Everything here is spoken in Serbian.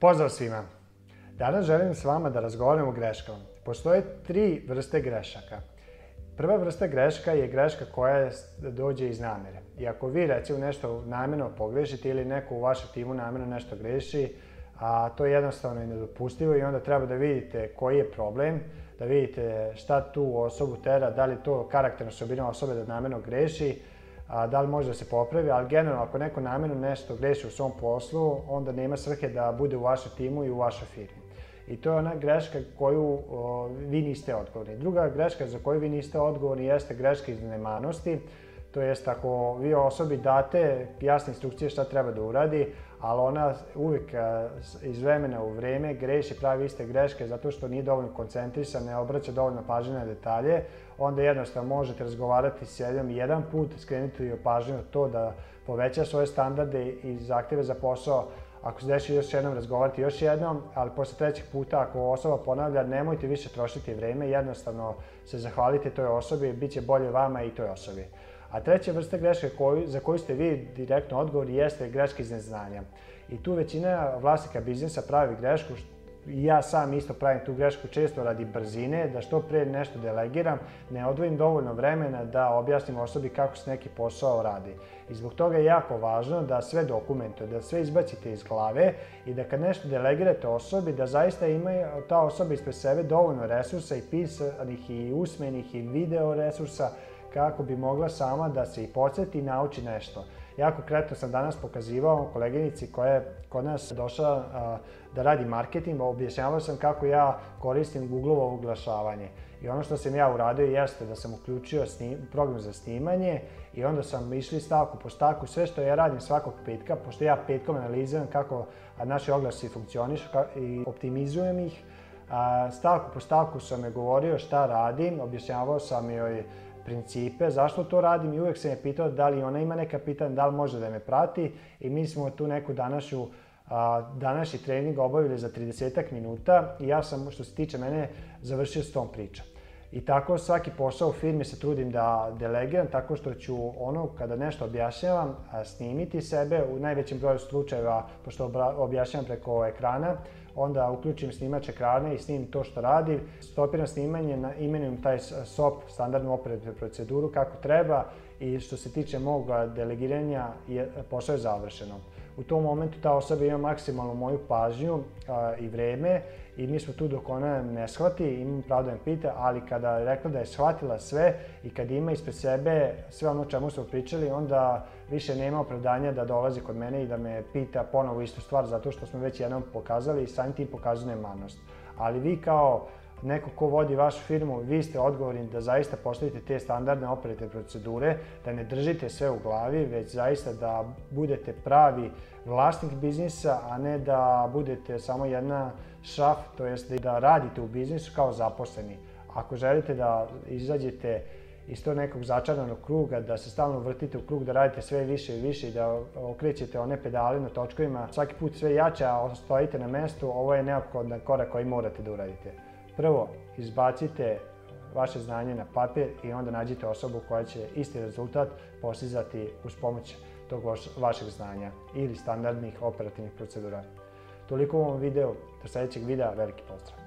Pozdrav svima! Danas želim s vama da razgovaram o greškama. Postoje tri vrste grešaka. Prva vrsta greška je greška koja dođe iz namere. I ako vi recimo nešto namjerno pogrešite ili neko u vašem timu namjerno nešto greši, a to je jednostavno i nedopustivo i onda treba da vidite koji je problem, da vidite šta tu osobu tera, da li to karakterna osobina osobe da namjerno greši, a, da li može da se popravi, ali generalno ako neko namjerno nešto greši u svom poslu, onda nema svrhe da bude u vašem timu i u vašoj firmi. I to je ona greška koju o, vi niste odgovorni. Druga greška za koju vi niste odgovorni jeste greška iz nemanosti. To jest, ako vi osobi date jasne instrukcije šta treba da uradi, ali ona uvijek e, iz vremena u vreme greši, pravi iste greške zato što nije dovoljno koncentrisana, ne obraća dovoljno pažnje na detalje, onda jednostavno možete razgovarati s jednom jedan put, skrenuti joj pažnju na to da poveća svoje standarde i zahtjeve za posao, ako se desi još jednom razgovarati još jednom, ali posle trećeg puta ako osoba ponavlja nemojte više trošiti vreme, jednostavno se zahvalite toj osobi, bit će bolje vama i toj osobi. A treća vrsta greške koju, za koju ste vi direktno odgovor jeste greška iz neznanja. I tu većina vlasnika biznisa pravi grešku, i ja sam isto pravim tu grešku često radi brzine, da što pre nešto delegiram, ne odvojim dovoljno vremena da objasnim osobi kako se neki posao radi. I zbog toga je jako važno da sve dokumentuje, da sve izbacite iz glave i da kad nešto delegirate osobi, da zaista ima ta osoba ispred sebe dovoljno resursa i pisanih i usmenih i video resursa kako bi mogla sama da se i podsjeti i nauči nešto. Jako konkretno sam danas pokazivao koleginici koja je kod nas došla da radi marketing, objašnjavao sam kako ja koristim Google-ovo oglašavanje. I ono što sam ja uradio jeste da sam uključio snim, program za snimanje i onda sam išli stavku po stavku sve što ja radim svakog petka, pošto ja petkom analiziram kako naši oglasi funkcionišu i optimizujem ih. A, stavku po stavku sam je govorio šta radim, objašnjavao sam joj principe, zašto to radim i uvek se me pitao da li ona ima neka pitanja, da li može da me prati i mi smo tu neku današnju današnji trening obavili za 30 minuta i ja sam, što se tiče mene, završio s tom pričom. I tako svaki posao u firmi se trudim da delegiram tako što ću ono kada nešto objašnjavam snimiti sebe u najvećem broju slučajeva pošto objašnjavam preko ekrana onda uključim snimač ekrana i snim to što radim. Stopiram snimanje, imenujem taj SOP, standardnu operativnu proceduru kako treba i što se tiče mog delegiranja je posao je završeno. U tom momentu ta osoba ima maksimalno moju pažnju a, i vreme i mi smo tu dok ona ne shvati, imam pravo da me pita, ali kada je rekla da je shvatila sve i kad ima ispred sebe sve ono čemu smo pričali, onda više nema opravdanja da dolazi kod mene i da me pita ponovo istu stvar zato što smo već jednom pokazali i samim tim pokazuje nemanost. Ali vi kao neko ko vodi vašu firmu, vi ste odgovorni da zaista postavite te standardne operativne procedure, da ne držite sve u glavi, već zaista da budete pravi vlasnik biznisa, a ne da budete samo jedna šaf, to jest da radite u biznisu kao zaposleni. Ako želite da izađete iz tog nekog začaranog kruga, da se stalno vrtite u krug, da radite sve više i više i da okrećete one pedale na točkovima, svaki put sve jače, a stojite na mestu, ovo je neophodan korak koji morate da uradite. Prvo, izbacite vaše znanje na papir i onda nađite osobu koja će isti rezultat postizati uz pomoć tog vašeg znanja ili standardnih operativnih procedura. Toliko u ovom videu, do sljedećeg videa, veliki pozdrav!